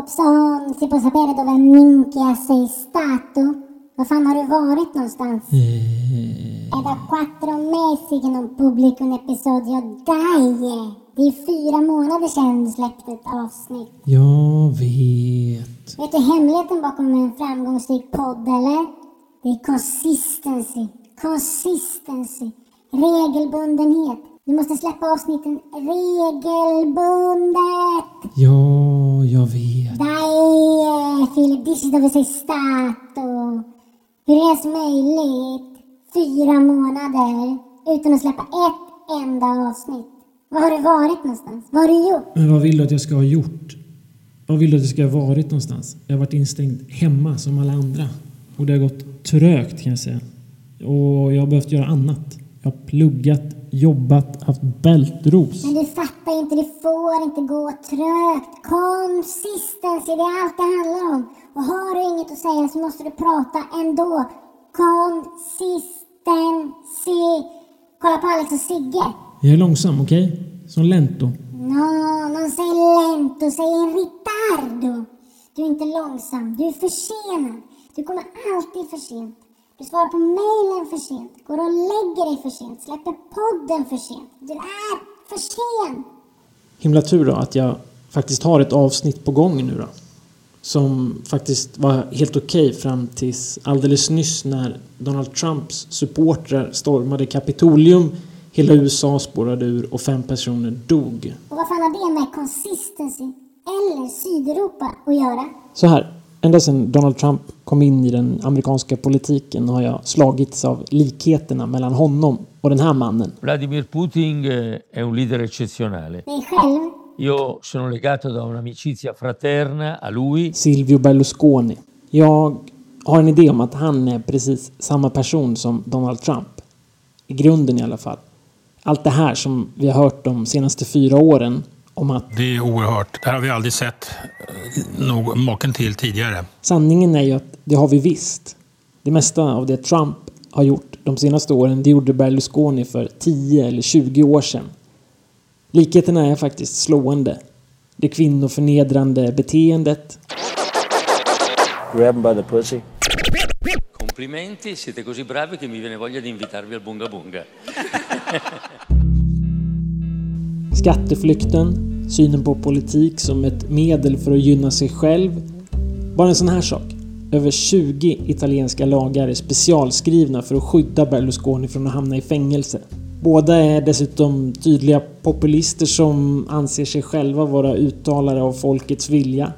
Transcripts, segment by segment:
Jacobsson, si può sapere dove minchia sei stato? Var fan har du varit någonstans? È da quattro mesi che non pubblico un episodio, dai! Det är fyra månader sedan du släppte ett avsnitt. Jag vet. Vet du hemligheten bakom en framgångsrik podd, eller? Det är consistency. Consistency. Regelbundenhet. Du måste släppa avsnitten regelbundet. Ja, jag vet. Dai, Filip, dici dove sei stato? Hur är det ens möjligt? Fyra månader utan att släppa ett enda avsnitt. Var har du varit någonstans? Vad har du gjort? Men vad vill du att jag ska ha gjort? Vad vill du att jag ska ha varit någonstans? Jag har varit instängd hemma som alla andra. Och det har gått trögt kan jag säga. Och jag har behövt göra annat. Jag har pluggat, jobbat, haft bältros. Men du fattar inte, det får inte gå trögt. Consistency, det är allt det handlar om. Och har du inget att säga så måste du prata ändå. Consistency. Kolla på Alex och Sigge. Jag är långsam, okej? Som Lento. No, non sei lento, in ritardo. Du är inte långsam, du är försenad. Du kommer alltid för sent. Du svarar på mejlen för sent, går och lägger dig för sent, släpper podden för sent. Du är för sen. Himla tur då att jag faktiskt har ett avsnitt på gång nu då. Som faktiskt var helt okej fram tills alldeles nyss när Donald Trumps supportrar stormade Kapitolium. Hela USA spårade ur och fem personer dog. Och vad fan har det med consistency eller Sydeuropa att göra? Så här, ända sedan Donald Trump kom in i den amerikanska politiken har jag slagits av likheterna mellan honom och den här mannen. Vladimir Putin eh, è un leader eccezionale. Io sono legato da un'amicizia fraterna a lui. Silvio Berlusconi. Jag har en idé om att han är precis samma person som Donald Trump. I grunden i alla fall. Allt det här som vi har hört de senaste fyra åren om att Det är oerhört. Det här har vi aldrig sett eh, någon maken till tidigare. sanningen är ju att det har vi visst. Det mesta av det Trump har gjort de senaste åren, det gjorde Berlusconi för 10 eller 20 år sedan. Likheterna är faktiskt slående. Det kvinnoförnedrande beteendet, Grab by the pussy. Complimenti, siete così bravi che mi viene voglia di invitarvi al Bunga Bunga. Skatteflykten, synen på politik som ett medel för att gynna sig själv. Bara en sån här sak. Över 20 italienska lagar är specialskrivna för att skydda Berlusconi från att hamna i fängelse. Båda är dessutom tydliga populister som anser sig själva vara uttalare av folkets vilja.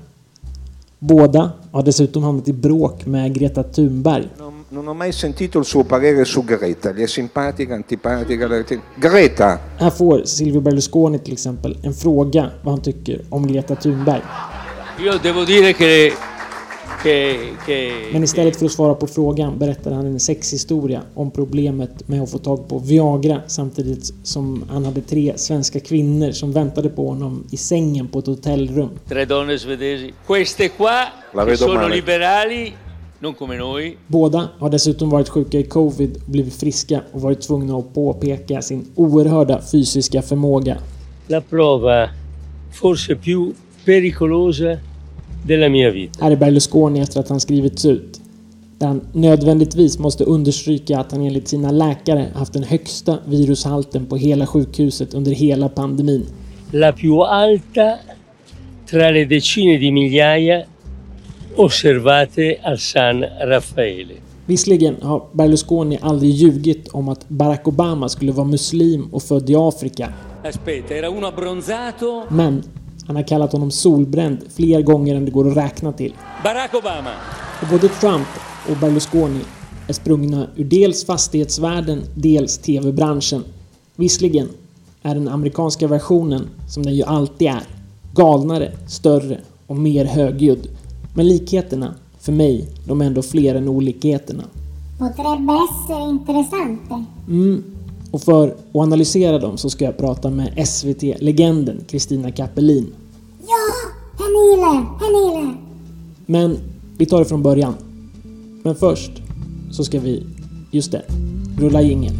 Båda har dessutom hamnat i bråk med Greta Thunberg. Non, ho mai sentito il suo parere su Greta. Gli è simpatica, antipatica? Greta! Här får Silvio Berlusconi till exempel en fråga vad han tycker om Greta Thunberg. Io devo dire che... che, che Men istället för att svara på frågan berättar han en sexhistoria om problemet med att få tag på Viagra samtidigt som han hade tre svenska kvinnor som väntade på honom i sängen på ett hotellrum. tre donne svedesi. Queste qua La sono male. liberali, non come noi. Båda har dessutom varit sjuka i covid och blivit friska och varit tvungna att påpeka sin oerhörda fysiska förmåga. la prova forse più pericolosa della mia vita. Här är Berlusconi efter att han skrivits ut. Där han nödvändigtvis måste understryka att han enligt sina läkare haft den högsta virushalten på hela sjukhuset under hela pandemin. La più alta tra le decine di migliaia osservate al San Raffaele. Visserligen har Berlusconi aldrig ljugit om att Barack Obama skulle vara muslim och född i Afrika. Aspetta, era uno abbronzato. Men han har kallat honom solbränd fler gånger än det går att räkna till. Barack Obama. Och både Trump och Berlusconi är sprungna ur dels fastighetsvärlden, dels TV-branschen. Visserligen är den amerikanska versionen, som den ju alltid är, galnare, större och mer högljudd. Men likheterna, för mig, de är ändå fler än olikheterna. Potrebbe essere interessante. Mm. Och för att analysera dem så ska jag prata med SVT-legenden Kristina Kappelin. Ja, Hernile, Hernile. Men vi tar det från början. Men först så ska vi, just det, rulla jingeln.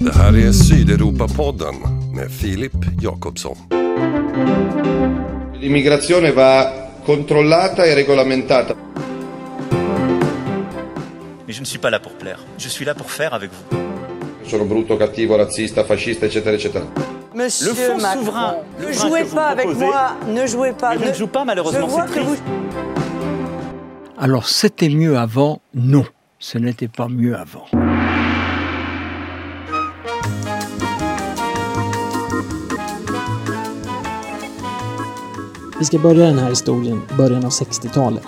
Det här är Sydeuropa-podden med Filip Jakobsson. L'immigrazione va controllata e regolamentata. Mais je ne suis pas là pour plaire, je suis là pour faire avec vous. Sono brutto, cattivo, razzista, fascista, eccetera, eccetera. Monsieur Le fonds Macron, souverain, ne jouez pas avec moi, ne jouez pas. je ne joue pas, malheureusement, c'est que vous... triste. Alors c'était mieux avant Non, ce n'était pas mieux avant. Vi ska börja den här historien i början av 60-talet.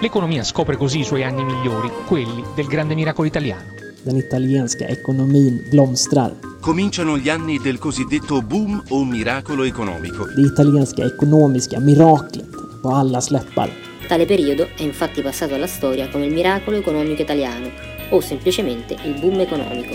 L'economia scopre così i suoi anni migliori, quelli del grande miracolo italiano. Den italienska ekonomin blomstrar. Cominciano gli anni del cosiddetto boom o miracolo economico. Det italienska ekonomiska miraklet på allas läppar. Tale periodo è infatti passato alla storia come il miracolo economico italiano o semplicemente il boom economico.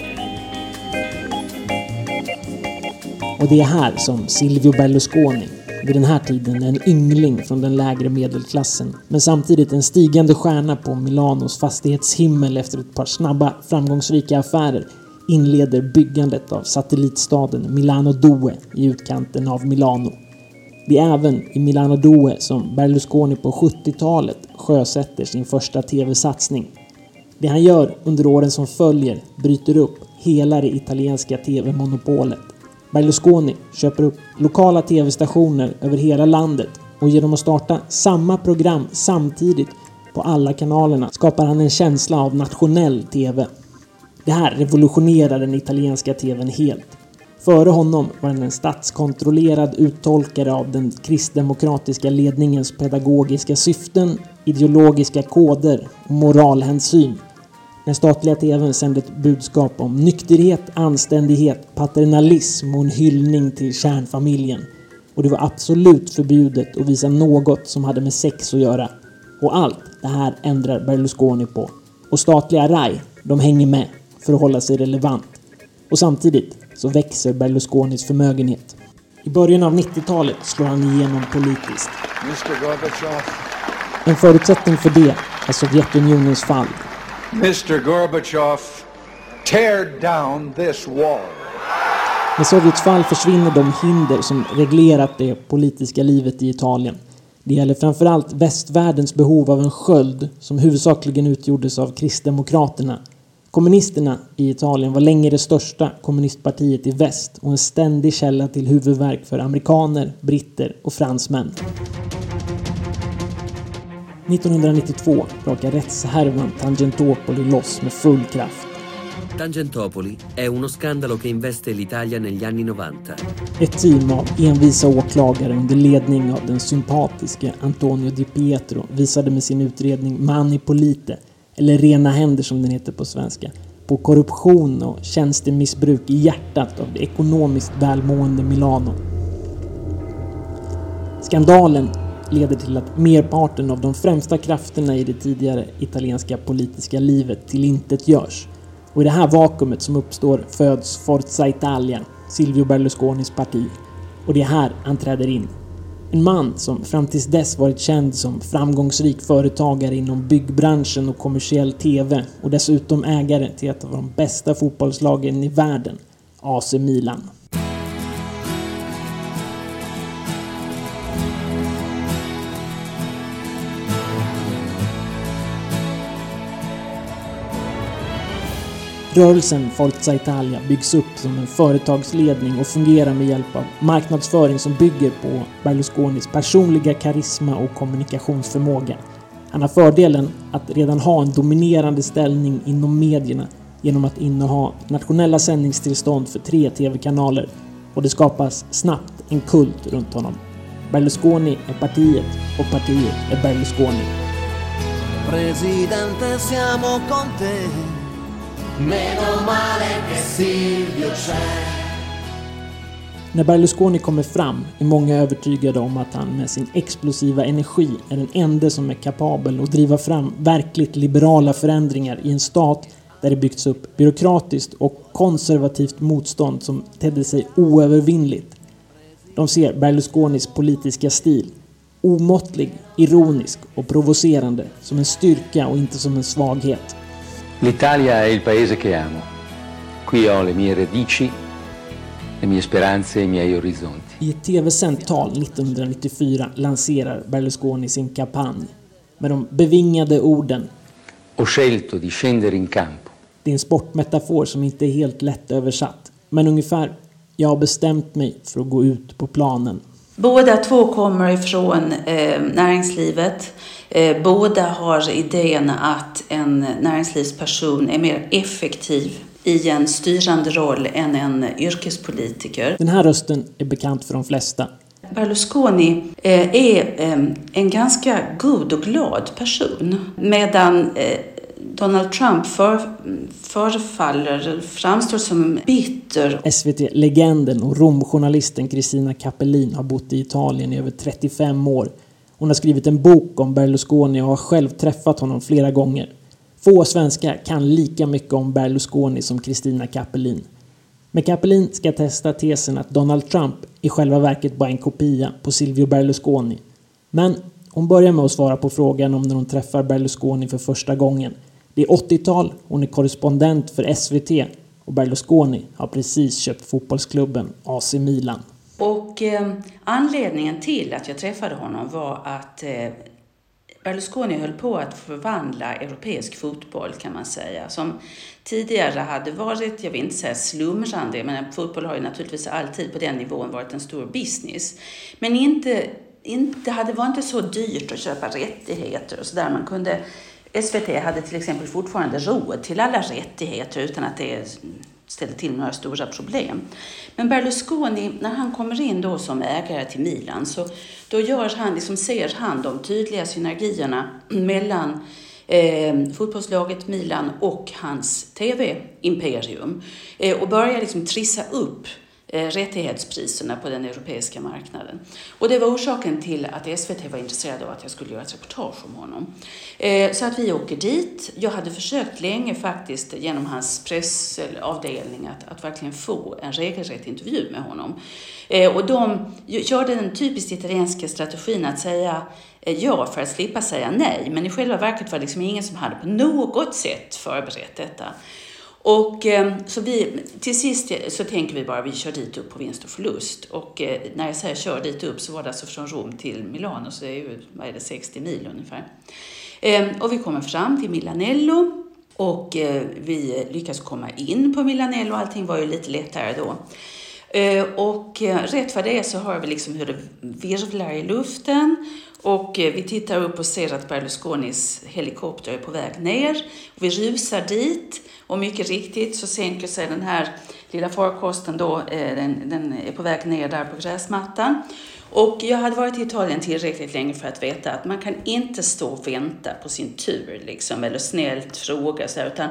Och det är här som Silvio Berlusconi, vid den här tiden en yngling från den lägre medelklassen, men samtidigt en stigande stjärna på Milanos fastighetshimmel efter ett par snabba framgångsrika affärer, inleder byggandet av satellitstaden Milano Due i utkanten av Milano. Det är även i Milano Due som Berlusconi på 70-talet sjösätter sin första tv-satsning. Det han gör under åren som följer bryter upp hela det italienska tv-monopolet. Berlusconi köper upp lokala tv-stationer över hela landet och genom att starta samma program samtidigt på alla kanalerna skapar han en känsla av nationell tv. Det här revolutionerar den italienska tvn helt. Före honom var den en statskontrollerad uttolkare av den kristdemokratiska ledningens pedagogiska syften, ideologiska koder och moralhänsyn. Den statliga tvn sände ett budskap om nykterhet, anständighet, paternalism och en hyllning till kärnfamiljen. Och det var absolut förbjudet att visa något som hade med sex att göra. Och allt det här ändrar Berlusconi på. Och statliga RAI, de hänger med för att hålla sig relevant. Och samtidigt så växer Berlusconis förmögenhet. I början av 90-talet slår han igenom politiskt. En förutsättning för det är Sovjetunionens fall. Mr Gorbachev, tear down this wall. Med Sovjets fall försvinner de hinder som reglerat det politiska livet i Italien. Det gäller framförallt västvärldens behov av en sköld som huvudsakligen utgjordes av kristdemokraterna. Kommunisterna i Italien var länge det största kommunistpartiet i väst och en ständig källa till huvudvärk för amerikaner, britter och fransmän. 1992 brakar rättshärvan Tangentopoli loss med full kraft. Tangentopoli è uno scandalo che investe l'Italia negli anni 90. Ett team av envisa åklagare under ledning av den sympatiske Antonio Di Pietro visade med sin utredning Mani Polite, eller Rena händer som den heter på svenska, på korruption och tjänstemissbruk i hjärtat av det ekonomiskt välmående Milano. Skandalen leder till att merparten av de främsta krafterna i det tidigare italienska politiska livet tillintetgörs. Och i det här vakuumet som uppstår föds Forza Italia, Silvio Berlusconis parti. Och det är här han träder in. En man som fram tills dess varit känd som framgångsrik företagare inom byggbranschen och kommersiell TV och dessutom ägare till ett av de bästa fotbollslagen i världen, AC Milan. Rörelsen Forza Italia byggs upp som en företagsledning och fungerar med hjälp av marknadsföring som bygger på Berlusconis personliga karisma och kommunikationsförmåga. Han har fördelen att redan ha en dominerande ställning inom medierna genom att inneha nationella sändningstillstånd för tre TV-kanaler och det skapas snabbt en kult runt honom. Berlusconi är partiet och partiet är Berlusconi. Presidente siamo con te Meno male che Silvio c'è När Berlusconi kommer fram är många övertygade om att han med sin explosiva energi är den enda som är kapabel att driva fram verkligt liberala förändringar i en stat där det byggts upp byråkratiskt och konservativt motstånd som tedde sig oövervinnligt. De ser Berlusconis politiska stil, omåttlig, ironisk och provocerande, som en styrka och inte som en svaghet. L'Italia è il paese che amo. Qui ho le mie radici, le mie speranze e i miei orizzonti. I ett tv-sänt tal 1994 lanserar Berlusconi sin kampanj med de bevingade orden Ho scelto di scendere in campo. Det är en sportmetafor som inte är helt lätt översatt. Men ungefär, jag har bestämt mig för att gå ut på planen. Båda två kommer ifrån eh, näringslivet. Eh, båda har idén att en näringslivsperson är mer effektiv i en styrande roll än en yrkespolitiker. Den här rösten är bekant för de flesta. Berlusconi eh, är eh, en ganska god och glad person medan eh, Donald Trump för, förefaller, framstår som bitter. SVT-legenden och Romjournalisten Kristina Capellin har bott i Italien i över 35 år. Hon har skrivit en bok om Berlusconi och har själv träffat honom flera gånger. Få svenskar kan lika mycket om Berlusconi som Kristina Kappelin. Men Kappelin ska testa tesen att Donald Trump i själva verket bara är en kopia på Silvio Berlusconi. Men hon börjar med att svara på frågan om när hon träffar Berlusconi för första gången. Det är 80-tal, hon är korrespondent för SVT och Berlusconi har precis köpt fotbollsklubben AC Milan. Och eh, anledningen till att jag träffade honom var att eh, Berlusconi höll på att förvandla europeisk fotboll kan man säga. Som tidigare hade varit, jag vill inte säga slumrande, men fotboll har ju naturligtvis alltid på den nivån varit en stor business. Men inte, inte, det var inte så dyrt att köpa rättigheter och sådär. Man kunde SVT hade till exempel fortfarande råd till alla rättigheter utan att det ställde till några stora problem. Men Berlusconi, när han kommer in då som ägare till Milan, så då gör han, liksom ser han de tydliga synergierna mellan eh, fotbollslaget Milan och hans TV-imperium. Eh, och börjar liksom trissa upp Eh, rättighetspriserna på den europeiska marknaden. Och det var orsaken till att SVT var intresserade av att jag skulle göra ett reportage om honom. Eh, så att vi åker dit. Jag hade försökt länge faktiskt genom hans pressavdelning att, att verkligen få en regelrätt intervju med honom. Eh, och de körde den typiskt italienska strategin att säga ja för att slippa säga nej. Men i själva verket var det liksom ingen som hade på något sätt förberett detta. Och ehm, så vi, till sist så tänker vi bara, vi kör dit upp på vinst och förlust. Och eh, när jag säger kör dit upp så var det alltså från Rom till Milano, så det är ju, vad är det, 60 mil ungefär. Ehm, och vi kommer fram till Milanello och eh, vi lyckas komma in på Milanello, allting var ju lite lättare då. Ehm, och eh, rätt vad det är så hör vi liksom hur det virvlar i luften och vi tittar upp och ser att Berlusconis helikopter är på väg ner. Vi rusar dit och mycket riktigt så sänker sig den här lilla farkosten då, eh, den, den är på väg ner där på gräsmattan. Och jag hade varit i Italien tillräckligt länge för att veta att man kan inte stå och vänta på sin tur liksom, eller snällt fråga så här, utan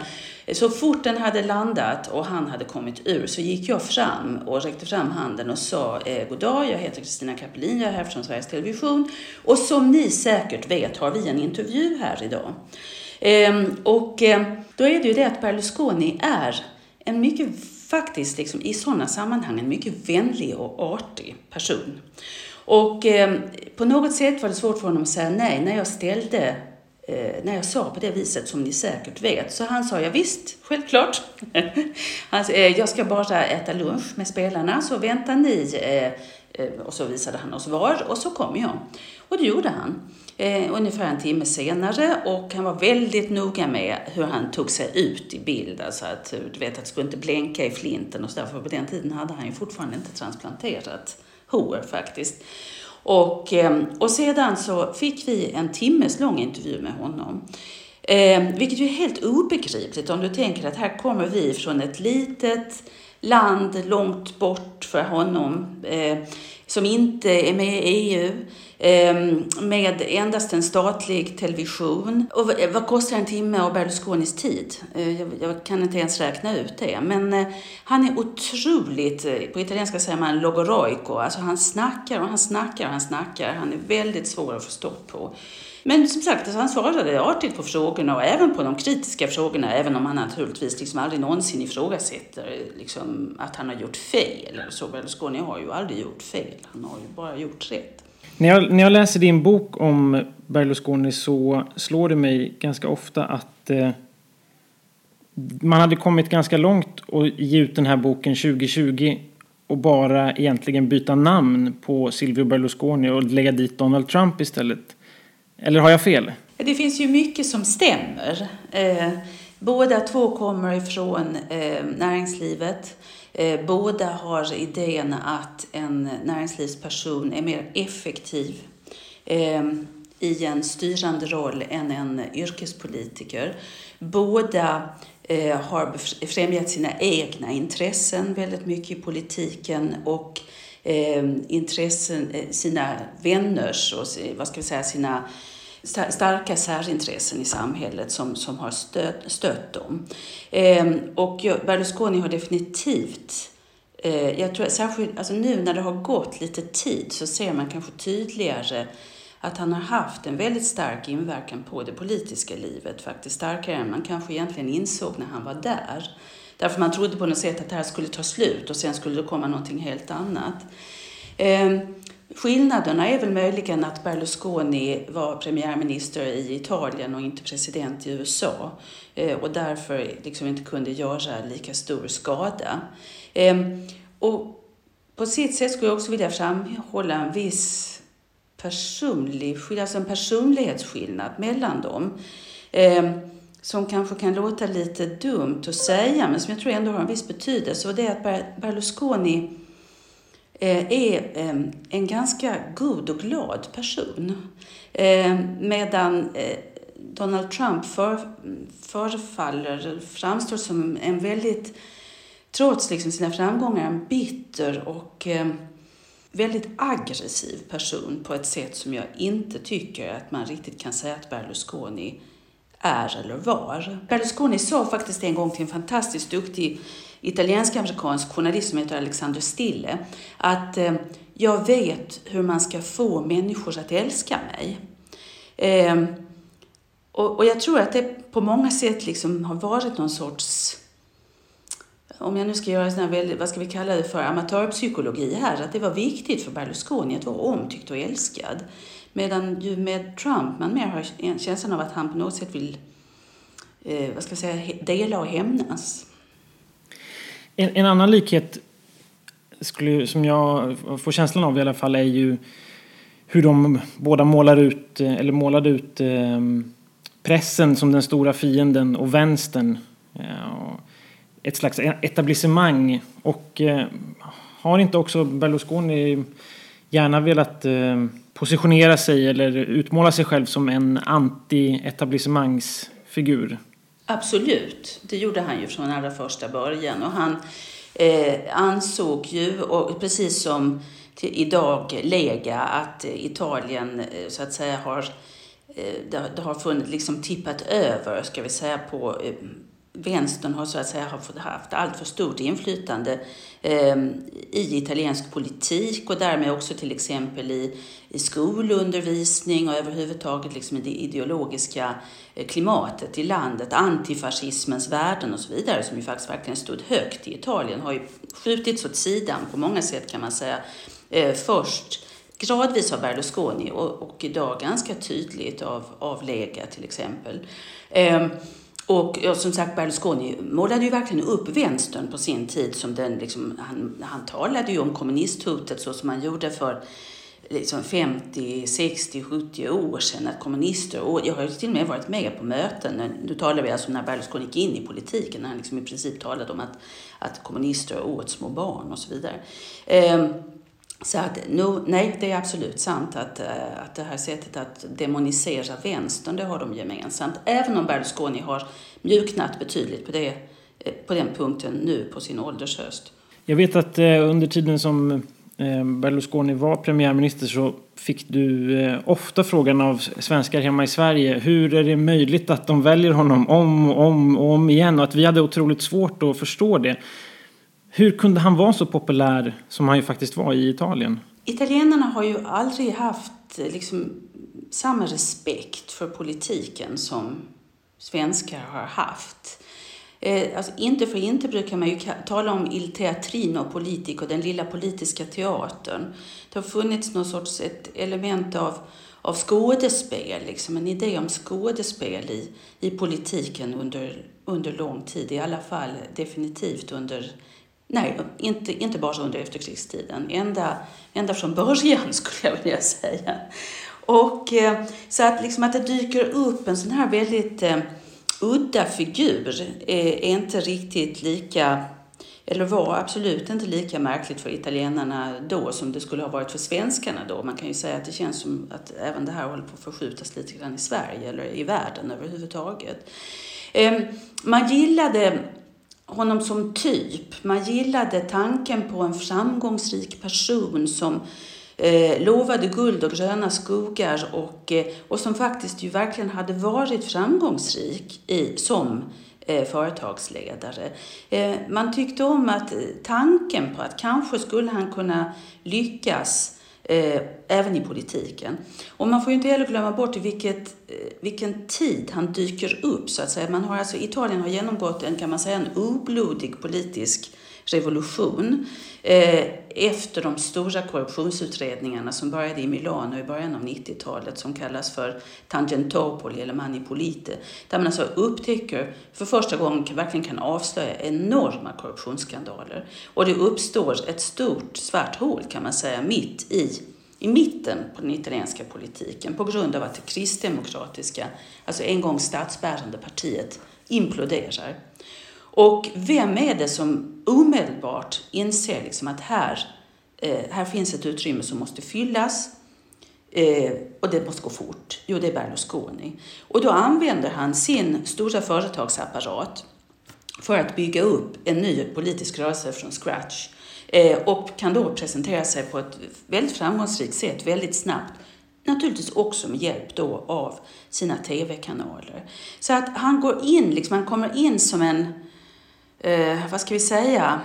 så fort den hade landat och han hade kommit ur så gick jag fram och räckte fram handen och sa eh, God dag, jag heter Kristina Kapelin, jag är här från Sveriges Television och som ni säkert vet har vi en intervju här idag. Ehm, och ehm, då är det ju det att Berlusconi är en mycket, faktiskt liksom, i sådana sammanhang, en mycket vänlig och artig person. Och ehm, på något sätt var det svårt för honom att säga nej när jag ställde eh, när jag sa på det viset som ni säkert vet. Så han sa, ja, visst, självklart. han, sa, eh, jag ska bara äta lunch med spelarna, så väntar ni. Eh, och så visade han oss var och så kom jag. Och det gjorde han eh, ungefär en timme senare och han var väldigt noga med hur han tog sig ut i bild. Alltså att, eh, du vet, att det skulle inte blänka i flinten och så där, för på den tiden hade han ju fortfarande inte transplanterat hår faktiskt. Och, eh, och sedan så fick vi en timmes lång intervju med honom. Eh, vilket ju är helt obegripligt om du tänker att här kommer vi från ett litet land långt bort för honom eh, som inte är med i EU Ehm, med endast en statlig television. Och vad kostar en timme av Berlusconis tid? Eh, jag kan inte ens räkna ut det. Men eh, han är otroligt, eh, på italienska säger man logoroico, alltså han snackar och han snackar och han snackar. Han är väldigt svår att få stopp på. Men som sagt, alltså han svarade artigt på frågorna och även på de kritiska frågorna, även om han naturligtvis liksom aldrig någonsin ifrågasätter liksom, att han har gjort fel. Så Berlusconi har ju aldrig gjort fel, han har ju bara gjort rätt. När jag, när jag läser din bok om Berlusconi så slår det mig ganska ofta att eh, man hade kommit ganska långt och ge ut den här boken 2020 och bara egentligen byta namn på Silvio Berlusconi och lägga dit Donald Trump istället? Eller har jag fel? Det finns ju mycket som stämmer. Eh, båda två kommer ifrån eh, näringslivet. Eh, båda har idén att en näringslivsperson är mer effektiv eh, i en styrande roll än en yrkespolitiker. Båda eh, har främjat sina egna intressen väldigt mycket i politiken och eh, intressen, eh, sina vänners och vad ska vi säga, sina starka särintressen i samhället som, som har stött, stött dem. Eh, och Berlusconi har definitivt eh, jag tror särskilt alltså nu när det har gått lite tid så ser man kanske tydligare att han har haft en väldigt stark inverkan på det politiska livet, faktiskt starkare än man kanske egentligen insåg när han var där. Därför man trodde på något sätt att det här skulle ta slut och sen skulle det komma någonting helt annat. Ehm, skillnaderna är väl möjligen att Berlusconi var premiärminister i Italien och inte president i USA eh, och därför liksom inte kunde göra lika stor skada. Ehm, och på sitt sätt skulle jag också vilja framhålla en viss personlig, alltså en personlighetsskillnad mellan dem. Ehm, som kanske kan låta lite dumt att säga, men som jag tror ändå har en viss betydelse. Och det är att Berlusconi Eh, är eh, en ganska god och glad person. Eh, medan Donald Trump för, förefaller, framstår som en väldigt, trots liksom sina framgångar, en bitter och väldigt aggressiv person på ett sätt som jag inte tycker att man riktigt kan säga att Berlusconi är eller var. Berlusconi sa faktiskt en gång till en fantastiskt duktig italiensk-amerikansk journalist som heter Alexander Stille att eh, jag vet hur man ska få människor att älska mig. Eh, och, och, jag tror att det på många sätt liksom har varit någon sorts om jag nu ska göra sån här vad ska vi kalla det för, amatörpsykologi här, att det var viktigt för Berlusconi att vara omtyckt och älskad. Medan ju med Trump man mer har känslan av att han på något sätt vill, eh, vad ska jag säga, dela och hämnas. En, en annan likhet skulle, som jag får känslan av i alla fall är ju hur de båda målar ut, eh, eller målade ut ehm, pressen som den stora fienden och vänstern. Eh, ett slags e- etablissemang. Och eh, har inte också Berlusconi gärna velat ehm, positionera sig eller utmåla sig själv som en anti-etablissemangsfigur? Absolut, det gjorde han ju från allra första början. Och han eh, ansåg ju, och precis som till idag Lega, att Italien eh, så att säga har eh, det har funnit, liksom tippat över, ska vi säga, på eh, vänstern har så att säga haft allt för stort inflytande eh, i italiensk politik och därmed också till exempel i, i skolundervisning och överhuvudtaget liksom i det ideologiska eh, klimatet i landet. Antifascismens värden och så vidare som ju faktiskt verkligen stod högt i Italien har ju skjutits åt sidan på många sätt kan man säga. Eh, först gradvis av Berlusconi och, och idag ganska tydligt av, av Lega till exempel. Eh, och ja, som sagt, Berlusconi målade ju verkligen upp vänstern på sin tid. Som den, liksom, han, han talade ju om kommunisthotet så som man gjorde för liksom 50, 60, 70 år sedan. Att kommunister, och jag har ju till och med varit med på möten, nu talar vi alltså när Berlusconi gick in i politiken, när han liksom i princip talade om att, att kommunister åt små barn och så vidare. Ehm, så att, no, nej, det är absolut sant att, eh, att det här sättet att demonisera vänstern, det har de gemensamt. Även om Berlusconi har mjuknat betydligt på, det, eh, på den punkten nu på sin åldershöst. Jag vet att eh, under tiden som Berlusconi var premiärminister så fick du ofta frågan av svenskar hemma i Sverige hur är det möjligt att de väljer honom om och om och om igen och att vi hade otroligt svårt att förstå det. Hur kunde han vara så populär som han ju faktiskt var i Italien? Italienarna har ju aldrig haft eh, liksom, samma respekt för politiken som svenskar har haft. Eh, alltså, inte för inte brukar man ju tala om il teatrino politico, den lilla politiska teatern. Det har funnits någon sorts ett element av, av skådespel, liksom, en idé om skådespel i, i politiken under, under lång tid. I alla fall definitivt under Nej, inte, inte bara under efterkrigstiden. Ända, ända från början skulle jag vilja säga. Och eh, så att, liksom att det dyker upp en sån här väldigt eh, udda figur är, är inte riktigt lika eller var absolut inte lika märkligt för italienarna då som det skulle ha varit för svenskarna då. Man kan ju säga att det känns som att även det här håller på att förskjutas lite grann i Sverige eller i världen överhuvudtaget. Eh, man gillade honom som typ. Man gillade tanken på en framgångsrik person som eh, lovade guld och gröna skogar och, eh, och som faktiskt ju verkligen hade varit framgångsrik i, som eh, företagsledare. Eh, man tyckte om att eh, tanken på att kanske skulle han kunna lyckas eh, även i politiken. Och man får ju inte heller glömma bort i vilket, eh, vilken tid han dyker upp så att säga. Man har alltså, Italien har genomgått en, kan man säga, en oblodig politisk revolution eh, efter de stora korruptionsutredningarna som började i Milano i början av 90-talet som kallas för Tangentopoli eller Manipolite Där man alltså upptäcker, för första gången verkligen kan avslöja enorma korruptionsskandaler. Och det uppstår ett stort svart hål kan man säga mitt i i mitten på den italienska politiken på grund av att det kristdemokratiska, alltså en gång statsbärande partiet, imploderar. Och vem är det som omedelbart inser liksom att här, eh, här finns ett utrymme som måste fyllas eh, och det måste gå fort? Jo, det är Berlusconi. Och då använder han sin stora företagsapparat för att bygga upp en ny politisk rörelse från scratch eh, och kan då presentera sig på ett väldigt framgångsrikt sätt, väldigt snabbt. Naturligtvis också med hjälp då av sina tv-kanaler. Så att han går in, liksom, han kommer in som en eh, vad ska vi säga,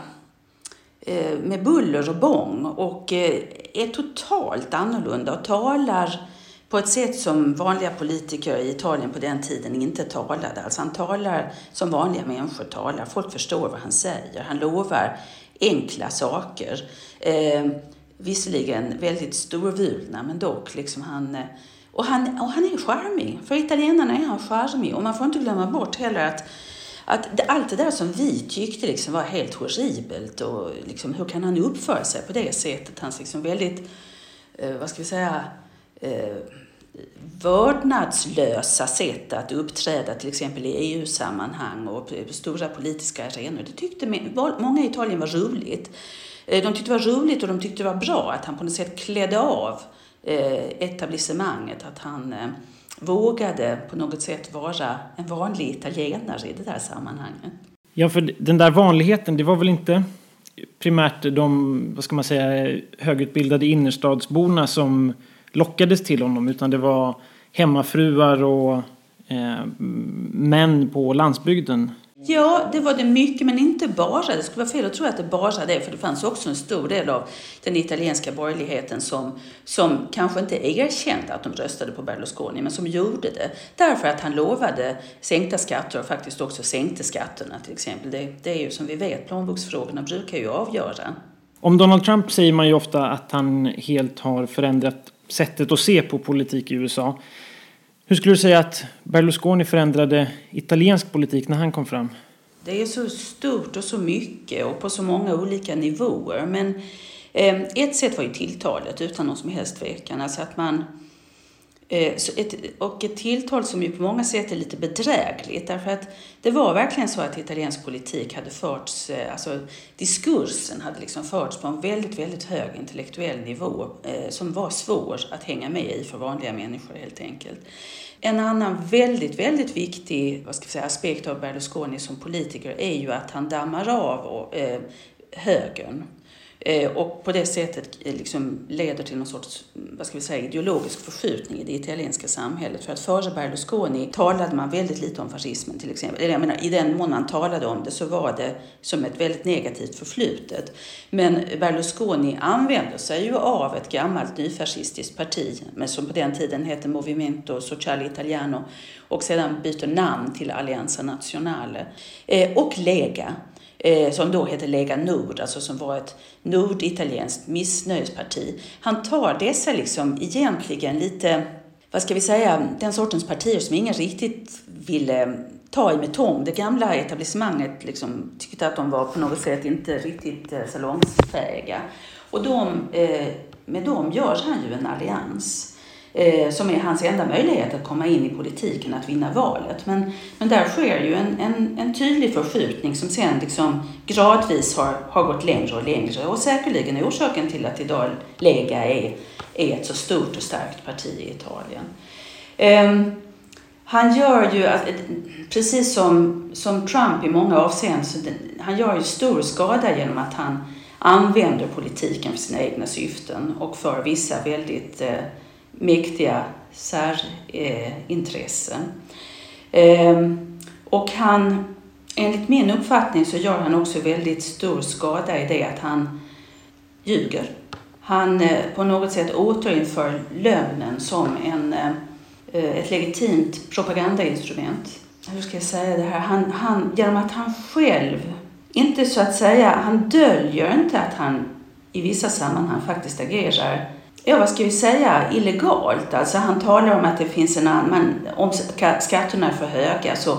eh, med buller och bång och eh, är totalt annorlunda och talar på ett sätt som vanliga politiker i Italien på den tiden inte talade. Alltså han talar som vanliga människor talar. Folk förstår vad han säger. Han lovar enkla saker. Eh, visserligen väldigt storvulna, men dock. Liksom han, eh, och, han, och han är charmig. För italienarna är han charmig. Och man får inte glömma bort heller att att allt det där som vi tyckte liksom var helt horribelt och liksom, hur kan han uppföra sig på det sättet? Hans liksom väldigt, eh, vad ska vi säga, eh, vördnadslösa sätt att uppträda till exempel i EU-sammanhang och på stora politiska arenor. Det tyckte många i Italien var roligt. Eh, de tyckte det var roligt och de tyckte det var bra att han på något sätt klädde av eh, etablissemanget, att han eh, vågade på något sätt vara en vanlig italienare i det där sammanhanget. Ja, för den där vanligheten, det var väl inte primärt de, vad ska man säga, högutbildade innerstadsborna som lockades till honom, utan det var hemmafruar och eh, män på landsbygden Ja, det var det mycket, men inte bara. Det skulle vara fel att tro att det bara det, för det fanns också en stor del av den italienska borgerligheten som, som kanske inte erkände att de röstade på Berlusconi, men som gjorde det. Därför att han lovade sänkta skatter och faktiskt också sänkte skatterna till exempel. Det, det är ju som vi vet, plånboksfrågorna brukar ju avgöra. Om Donald Trump säger man ju ofta att han helt har förändrat sättet att se på politik i USA. Hur skulle du säga att Berlusconi förändrade italiensk politik när han kom fram? Det är så stort och så mycket och på så många olika nivåer. Men eh, ett sätt var ju tilltalet utan någon som helst tvekan. Alltså att man Eh, ett, och ett tilltal som ju på många sätt är lite bedrägligt därför att det var verkligen så att italiensk politik hade förts, eh, alltså diskursen hade liksom förts på en väldigt, väldigt hög intellektuell nivå eh, som var svår att hänga med i för vanliga människor helt enkelt. En annan väldigt, väldigt viktig vad ska säga, aspekt av Berlusconi som politiker är ju att han dammar av och, eh, högern. Eh, och på det sättet eh, liksom leder till någon sorts mm, vad ska vi säga, ideologisk förskjutning i det italienska samhället. För att före Berlusconi talade man väldigt lite om fascismen till exempel. Eller jag menar, I den mån man talade om det så var det som ett väldigt negativt förflutet. Men Berlusconi använder sig ju av ett gammalt nyfascistiskt parti men som på den tiden hette Movimento Sociale Italiano och sedan byter namn till Alleanza Nazionale. Eh, och Lega eh, som då hette Lega Nord, alltså som var ett norditalienskt missnöjesparti. Han tar dessa liksom egentligen lite, vad ska vi säga, den sortens partier som ingen riktigt ville ta i med tång. Det gamla etablissemanget liksom tyckte att de var på något sätt inte riktigt eh, salongsfähiga. Och de, eh, med dem gör han ju en allians eh, Eh, som är hans enda möjlighet att komma in i politiken, att vinna valet. Men, men där sker ju en, en, en tydlig förskjutning som sen liksom gradvis har, har gått längre och längre och säkerligen är orsaken till att idag Lega är, är ett så stort och starkt parti i Italien. Eh, han gör ju, precis som, som Trump i många avseenden, så han gör ju stor skada genom att han använder politiken för sina egna syften och för vissa väldigt eh, mäktiga särintressen. Ehm, och han, enligt min uppfattning så gör han också väldigt stor skada i det att han ljuger. Han eh, på något sätt återinför lögnen som en, eh, ett legitimt propagandainstrument. Hur ska jag säga det här? Han, han, genom att han själv, inte så att säga, han döljer inte att han i vissa sammanhang faktiskt agerar ja vad ska vi säga, illegalt. Alltså han talar om att det finns en annan, om skatterna är för höga så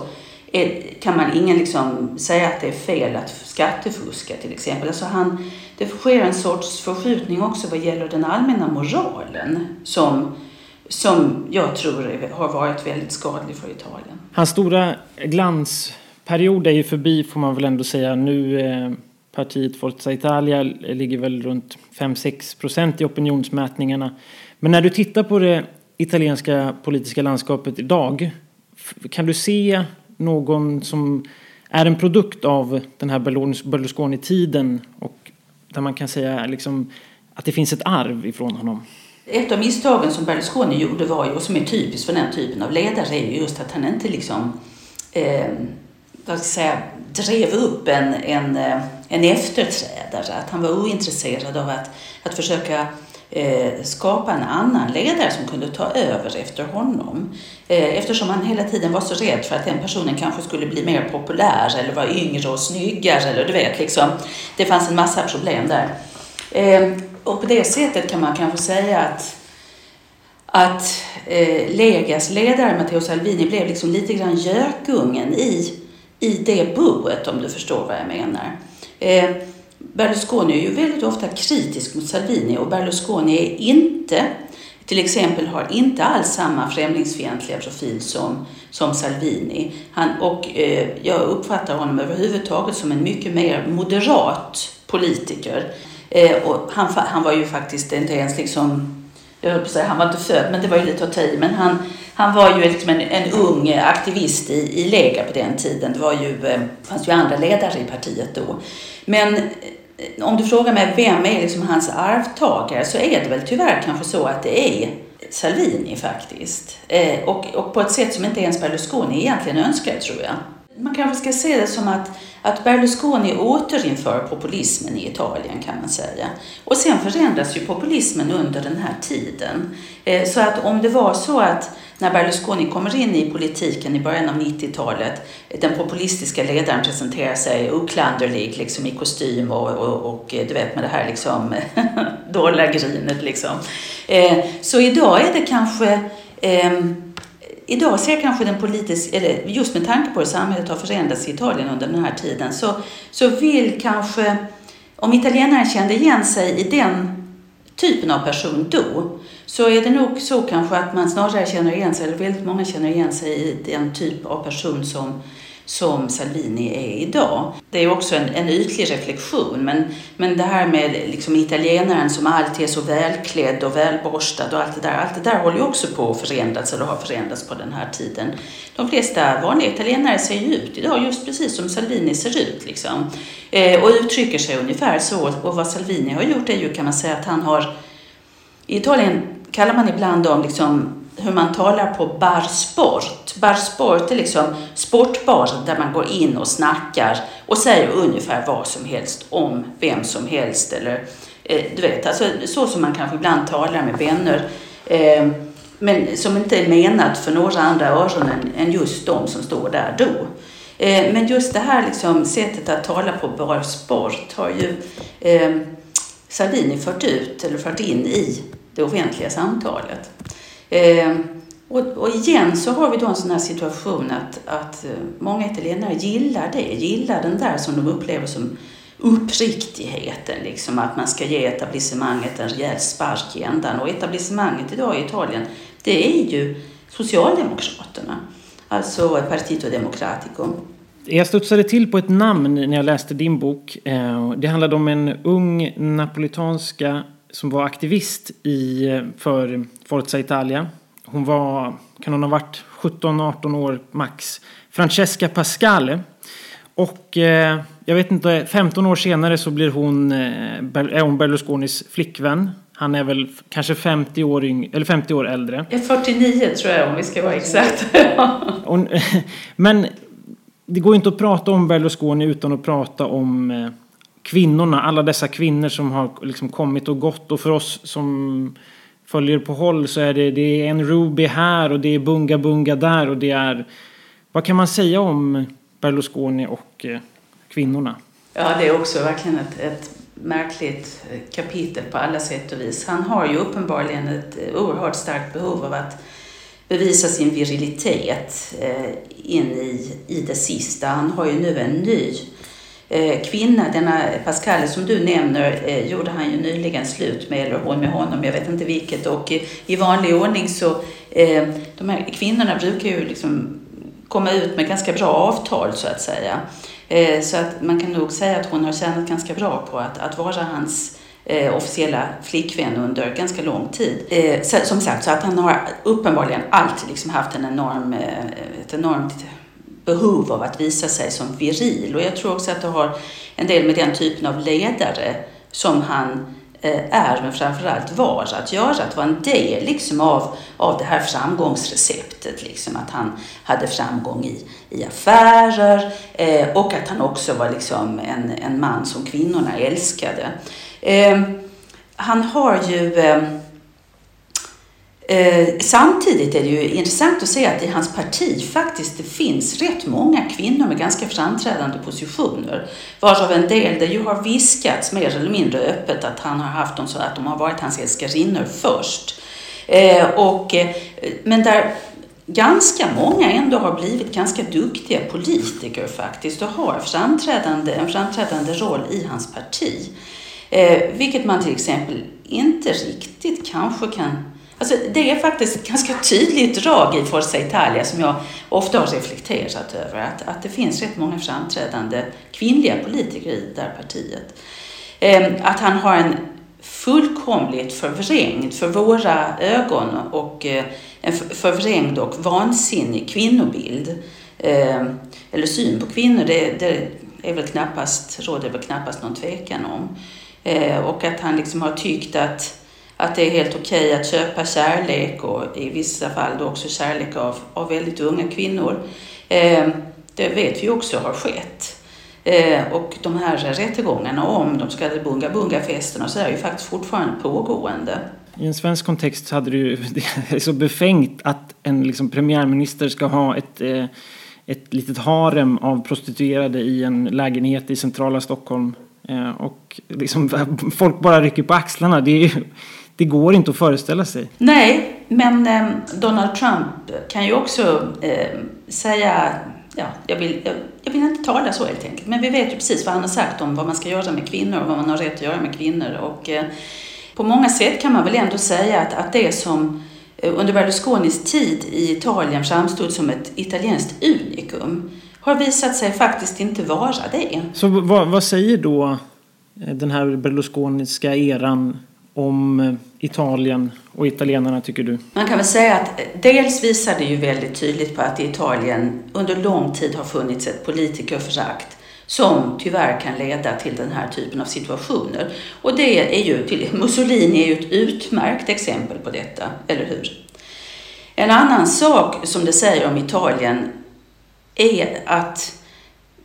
är, kan man ingen liksom säga att det är fel att skattefuska till exempel. Alltså han, det sker en sorts förskjutning också vad gäller den allmänna moralen som, som jag tror har varit väldigt skadlig för Italien. Hans stora glansperiod är ju förbi får man väl ändå säga. Nu eh partiet Forza Italia ligger väl runt 5-6 procent i opinionsmätningarna. Men när du tittar på det italienska politiska landskapet idag, kan du se någon som är en produkt av den här Berlusconi-tiden och där man kan säga liksom att det finns ett arv ifrån honom? Ett av misstagen som Berlusconi gjorde var ju, och som är typiskt för den typen av ledare, är just att han inte liksom eh, vad ska jag säga, drev upp en, en, eh, en efterträdare. Att han var ointresserad av att, att försöka eh, skapa en annan ledare som kunde ta över efter honom. Eh, eftersom han hela tiden var så rädd för att den personen kanske skulle bli mer populär eller vara yngre och snyggare. Eller du vet, liksom. Det fanns en massa problem där. Eh, och på det sättet kan man kanske säga att att eh, Legas ledare Matteo Salvini blev liksom lite grann gökungen i i det boet om du förstår vad jag menar. Eh, Berlusconi är ju väldigt ofta kritisk mot Salvini och Berlusconi är inte, till exempel har inte alls samma främlingsfientliga profil som, som Salvini. Han, och eh, jag uppfattar honom överhuvudtaget som en mycket mer moderat politiker. Eh, och han, han var ju faktiskt inte ens liksom jag höll på att säga, han var inte född, men det var ju lite att ta i. Men han, han var ju liksom en, en ung aktivist i, i Lega på den tiden. Det var ju, eh, fanns ju andra ledare i partiet då. Men eh, om du frågar mig vem är liksom hans arvtagare så är det väl tyvärr kanske så att det är Salvini faktiskt. Eh, och, och på ett sätt som inte ens Berlusconi egentligen önskar tror jag. Man kanske ska se det som att, att Berlusconi återinför populismen i Italien kan man säga. Och sen förändras ju populismen under den här tiden. Eh, så att om det var så att när Berlusconi kommer in i politiken i början av 90-talet, den populistiska ledaren presenterar sig oklanderlig liksom i kostym och, och, och eh, du vet med det här liksom dollargrinet liksom. Eh, så idag är det kanske ehm, Idag ser kanske den politiska, eller just med tanke på hur samhället har förändrats i Italien under den här tiden, så, så vill kanske, om italienaren kände igen sig i den typen av person då, så är det nog så kanske att man snarare känner igen sig, eller väldigt många känner igen sig i den typ av person som som Salvini är idag. Det är också en, en ytlig reflektion men, men det här med liksom italienaren som alltid är så välklädd och välborstad och allt det där, allt det där håller ju också på att förändras eller har förändrats på den här tiden. De flesta vanliga italienare ser ju ut idag just precis som Salvini ser ut liksom. Eh, och uttrycker sig ungefär så och vad Salvini har gjort är ju kan man säga att han har i Italien kallar man ibland dem liksom hur man talar på barsport. Barsport är liksom sportbar där man går in och snackar och säger ungefär vad som helst om vem som helst. Eller, eh, du vet, alltså, så som man kanske ibland talar med vänner. Eh, men som inte är menat för några andra öron än, än just de som står där då. Eh, men just det här liksom, sättet att tala på barsport har ju eh, Salvini fört ut eller fört in i det offentliga samtalet. Eh, Och, och igen så har vi då en sån här situation att, att eh, många italienare gillar det, gillar den där som de upplever som uppriktigheten, liksom att man ska ge etablissemanget en rejäl spark i ändan. Och etablissemanget idag i Italien, det är ju Socialdemokraterna, alltså Partito Democratico. Jag studsade till på ett namn när jag läste din bok. Eh, det handlade om en ung napolitanska som var aktivist i, för Forza Italia. Hon var, kan hon ha varit 17-18 år max. Francesca Pascale. Och eh, jag vet inte, 15 år senare så blir hon, eh, är hon Berlusconis flickvän. Han är väl kanske 50 år, yng, eller 50 år äldre. 49 tror jag om vi ska vara exakt. men det går inte att prata om Berlusconi utan att prata om eh, kvinnorna. Alla dessa kvinnor som har liksom kommit och gått. Och för oss som följer på håll så är det, det är en Ruby här och det är Bunga Bunga där och det är... Vad kan man säga om Berlusconi och eh, kvinnorna? Ja, det är också verkligen ett, ett märkligt kapitel på alla sätt och vis. Han har ju uppenbarligen ett eh, oerhört starkt behov av att bevisa sin virilitet eh, in i, i det sista. Han har ju nu en ny Eh, kvinna, denna Pascal som du nämner, eh, gjorde han ju nyligen slut med, eller hon med honom, jag vet inte vilket. Och eh, i vanlig ordning så, de här kvinnorna brukar ju liksom komma ut med ganska bra avtal så att säga. Så att man kan nog säga att hon har tjänat ganska bra på att, att vara hans eh, officiella flickvän under ganska lång tid. Eh, så, som sagt, så att han har uppenbarligen alltid liksom haft en enorm, eh, ett enormt behov av att visa sig som viril. Och jag tror också att det har en del med den typen av ledare som han eh, är, men framförallt var, att göra. Att vara en del liksom av, av det här framgångsreceptet. Liksom, att han hade framgång i, i affärer eh, och att han också var liksom en, en man som kvinnorna älskade. Eh, han har ju eh, eh, samtidigt är det ju intressant att se att i hans parti faktiskt det finns rätt många kvinnor med ganska framträdande positioner. Varav en del det ju har viskats mer eller mindre öppet att han har haft dem så att de har varit hans älskarinnor först. Eh, och, eh, men där ganska många ändå har blivit ganska duktiga politiker faktiskt och har framträdande, en framträdande roll i hans parti. Eh, vilket man till exempel inte riktigt kanske kan... Alltså det är faktiskt ett ganska tydligt drag i Forza Italia som jag ofta har reflekterat över. Att, att det finns rätt många framträdande kvinnliga politiker i det där partiet. Eh, att han har en fullkomligt förvrängd, för våra ögon, och eh, en förvrängd och vansinnig kvinnobild. Eh, eller syn på kvinnor, det, det är väl knappast, råder väl knappast någon tvekan om. Eh, och att han liksom har tyckt att, att det är helt okej okay att köpa kärlek och i vissa fall då också kärlek av, av väldigt unga kvinnor. Eh, det vet vi också har skett. Eh, och de här rättegångarna om de så kallade Bunga Bunga-festerna så är ju faktiskt fortfarande pågående. I en svensk kontext hade det ju, det är så befängt att en liksom premiärminister ska ha ett, eh, ett litet harem av prostituerade i en lägenhet i centrala Stockholm Eh, och liksom, folk bara rycker på axlarna. Det, är, det går inte att föreställa sig. Nej, men eh, Donald Trump kan ju också eh, säga Ja, jag, vill, jag, jag, vill inte tala så helt enkelt. Men vi vet ju precis vad han har sagt om vad man ska göra med kvinnor och vad man har rätt att göra med kvinnor. Och, eh, på många sätt kan man väl ändå säga att, att det som eh, under Berlusconis tid i Italien framstod som ett italienskt unikum har visat sig faktiskt inte vara det. Så vad, vad säger då eh, den här berlusconiska eran om eh, Italien och italienarna tycker du? Man kan väl säga att eh, dels visar det ju väldigt tydligt på att i Italien under lång tid har funnits ett politikerförakt som tyvärr kan leda till den här typen av situationer. Och det är ju, Mussolini är ju ett utmärkt exempel på detta, eller hur? En annan sak som det säger om Italien är att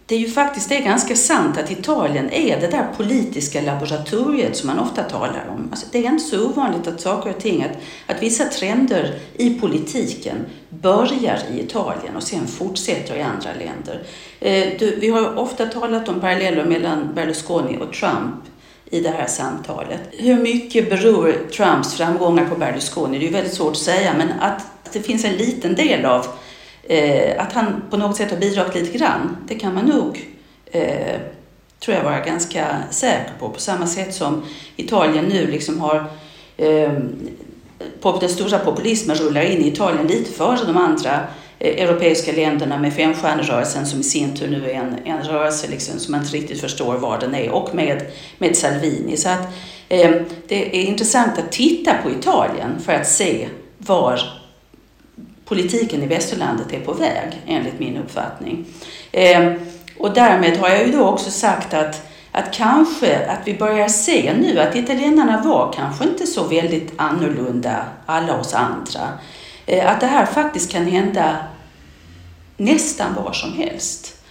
det är ju faktiskt det är ganska sant att Italien är det där politiska laboratoriet som man ofta talar om. Alltså det är inte så ovanligt att saker och ting, att, att vissa trender i politiken börjar i Italien och sen fortsätter i andra länder. Eh, du, vi har ofta talat om paralleller mellan Berlusconi och Trump i det här samtalet. Hur mycket beror Trumps framgångar på Berlusconi? Det är ju väldigt svårt att säga, men att Det finns en liten del av eh, att han på något sätt har bidragit lite grann. Det kan man nog, eh, tror jag, vara ganska säker på. På samma sätt som Italien nu liksom har eh, den stora populismen rullar in i Italien lite före de andra eh, europeiska länderna med femstjärnerörelsen som i sin tur nu är en, en rörelse liksom som man inte riktigt förstår vad den är och med, med Salvini. Så att, eh, det är intressant att titta på Italien för att se var politiken i västerlandet är på väg enligt min uppfattning. Eh, och därmed har jag ju då också sagt att att kanske att vi börjar se nu att italienarna var kanske inte så väldigt annorlunda alla oss andra. Eh, att det här faktiskt kan hända nästan var som helst.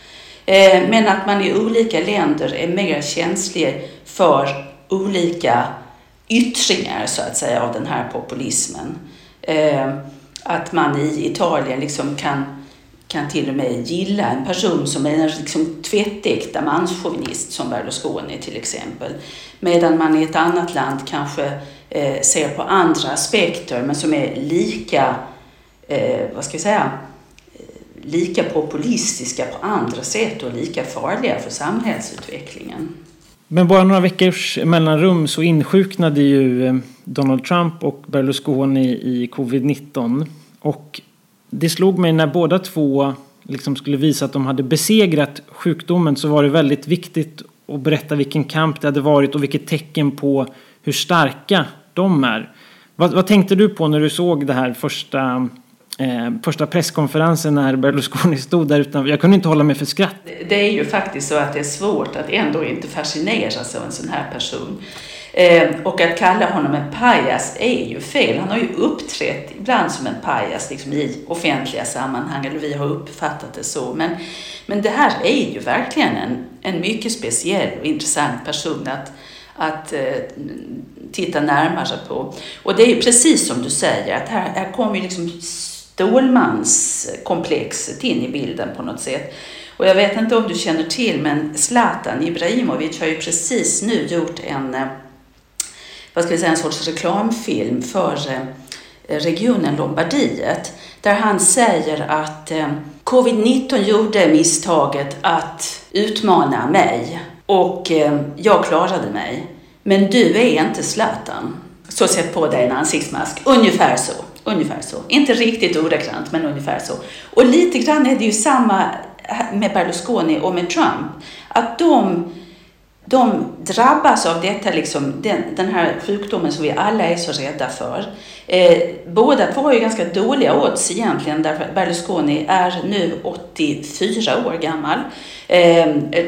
Eh, men att man i olika länder är mer känslig för olika yttringar så att säga av den här populismen. Ehm, att man i Italien liksom kan, kan till och med gilla en person som är en liksom tvättäkta manschauvinist som Berlusconi till exempel. Medan man i ett annat land kanske eh, ser på andra aspekter men som är lika, eh, vad ska vi säga, eh, lika populistiska på andra sätt och lika farliga för samhällsutvecklingen. Men bara några veckors mellanrum så insjuknade ju eh, Donald Trump och Berlusconi i covid-19. Och det slog mig när båda två liksom skulle visa att de hade besegrat sjukdomen så var det väldigt viktigt att berätta vilken kamp det hade varit och vilket tecken på hur starka de är. Vad, vad tänkte du på när du såg det här första eh, första presskonferensen när Berlusconi stod där utanför. Jag kunde inte hålla mig för skratt. Det är ju faktiskt så att det är svårt att ändå inte fascineras av en sån här person. Eh, och att kalla honom en pajas är ju fel. Han har ju uppträtt ibland som en pajas liksom i offentliga sammanhang, eller vi har uppfattat det så. Men, men det här är ju verkligen en, en mycket speciell och intressant person att, att eh, titta närmare på. Och det är ju precis som du säger, att här, här kommer ju liksom Stålmanskomplexet in i bilden på något sätt. Och jag vet inte om du känner till, men Zlatan Ibrahimovic har ju precis nu gjort en, eh, vad ska vi säga, en sorts reklamfilm för eh, regionen Lombardiet. Där han säger att eh, covid-19 gjorde misstaget att utmana mig och eh, jag klarade mig. Men du är inte Zlatan. Så sätt på dig en ansiktsmask. Ungefär så. Ungefär så. Inte riktigt ordagrant, men ungefär så. Och lite grann är det ju samma med Berlusconi och med Trump. Att de, de drabbas av detta, liksom, den, den här sjukdomen som vi alla är så rädda för. Eh, båda två har ju ganska dåliga odds egentligen, därför att Berlusconi är nu 84 år gammal. Eh,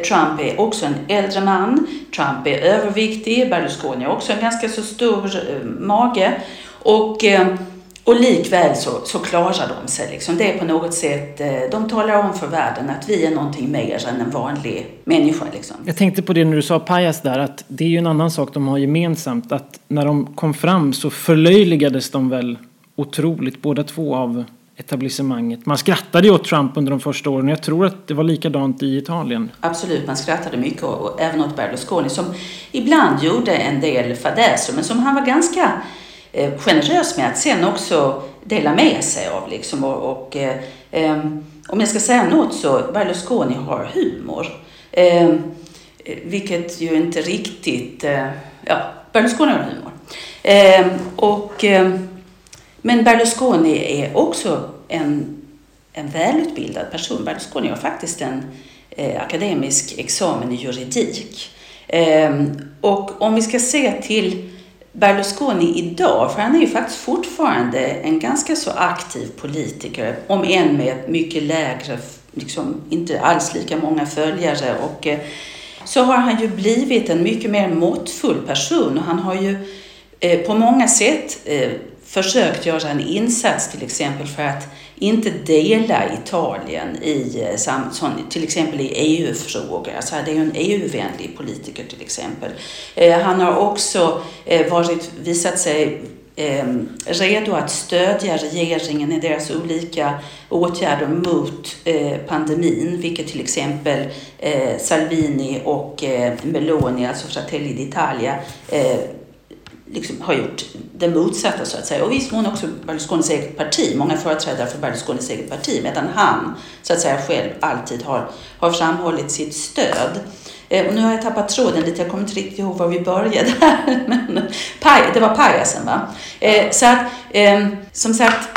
Trump är också en äldre man. Trump är överviktig. Berlusconi har också en ganska så stor eh, mage. Och eh, och likväl så, så klarar de sig. Liksom. Det är på något sätt, eh, de talar om för världen att vi är någonting mer än en vanlig människa. Liksom. Jag tänkte på det när du sa pajas där, att det är ju en annan sak de har gemensamt. Att när de kom fram så förlöjligades de väl otroligt, båda två av etablissemanget. Man skrattade ju åt Trump under de första åren. Jag tror att det var likadant i Italien. Absolut, man skrattade mycket och, och även åt Berlusconi som ibland gjorde en del fadäser men som han var ganska Eh, generös med att sen också dela med sig av. Liksom. Och, och eh, eh, om jag ska säga något så Berlusconi har humor. Eh, vilket ju inte riktigt... Eh, ja, Berlusconi har humor. Eh, och, eh, men Berlusconi är också en, en välutbildad person. Berlusconi har faktiskt en akademisk examen i juridik. och om vi ska se till Berlusconi idag, för han är ju faktiskt fortfarande en ganska så aktiv politiker, om än med mycket lägre, liksom inte alls lika många följare. Och, eh, så har han ju blivit en mycket mer måttfull person och han har ju eh, på många sätt eh, försökt göra en insats till exempel för att inte dela Italien i, eh, till exempel i EU-frågor. Alltså det är ju en EU-vänlig politiker till exempel. Eh, han har också eh, varit, visat sig ehm, redo att stödja regeringen i deras olika åtgärder mot pandemin, vilket till exempel Salvini och Meloni, alltså Fratelli d'Italia, liksom har gjort det motsatta så att säga. Och viss mån också Berlusconis eget parti, många företrädare för Berlusconis eget parti, medan han så att säga själv alltid har, har framhållit sitt stöd. Eh, och nu har jag tappat tråden lite, jag kommer inte riktigt ihåg var vi började här. Men, det var pajasen va? Eh, så att, eh, som sagt,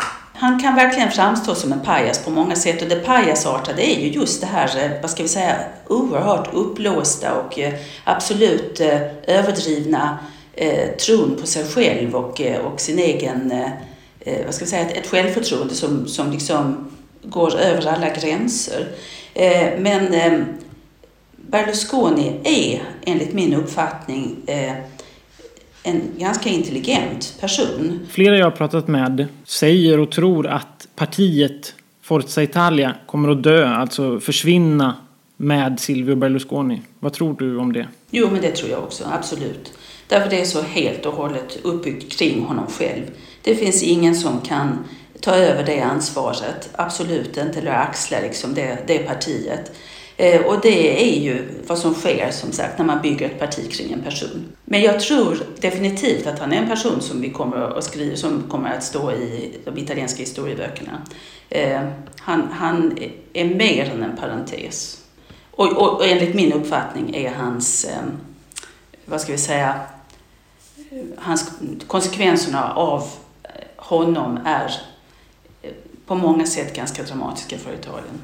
han kan verkligen framstå som en pajas på många sätt och det pajasartade är ju just det här, eh, vad ska vi säga, oerhört uppblåsta och eh, absolut eh, överdrivna tron på sig själv och, och sin egen, vad ska vi säga, ett självförtroende som, som liksom går över alla gränser. Men Berlusconi är enligt min uppfattning eh, en ganska intelligent person. Flera jag har pratat med säger och tror att partiet Forza Italia kommer att dö, alltså försvinna med Silvio Berlusconi. Vad tror du om det? Jo, men det tror jag också, absolut. Därför det är så helt och hållet uppbyggt kring honom själv. Det finns ingen som kan ta över det ansvaret, absolut inte, eller axla liksom det, det partiet. Eh, och det är ju vad som sker som sagt när man bygger ett parti kring en person. Men jag tror definitivt att han är en person som vi kommer att skriva, som kommer att stå i de italienska historieböckerna. Eh, han, han är mer än en parentes. Och, och, och enligt min uppfattning är hans, eh, vad ska vi säga, hans konsekvenserna av honom är på många sätt ganska dramatiska för Italien.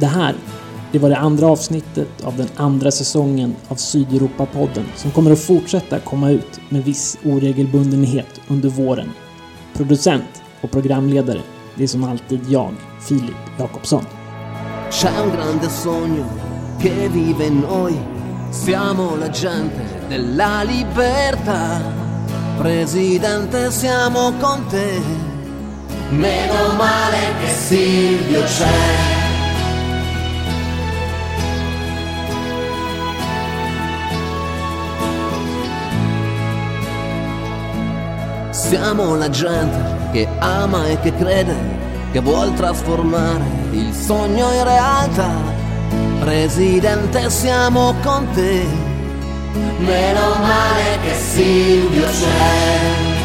Det här, det var det andra avsnittet av den andra säsongen av Sydeuropa-podden som kommer att fortsätta komma ut med viss oregelbundenhet under våren. Producent och programledare, det är som alltid jag, Filip Jakobsson. Che vive in noi, siamo la gente della libertà. Presidente, siamo con te. Meno male che Silvio c'è. Siamo la gente che ama e che crede, che vuol trasformare il sogno in realtà. Presidente, siamo con te. Meno male che Silvio c'è.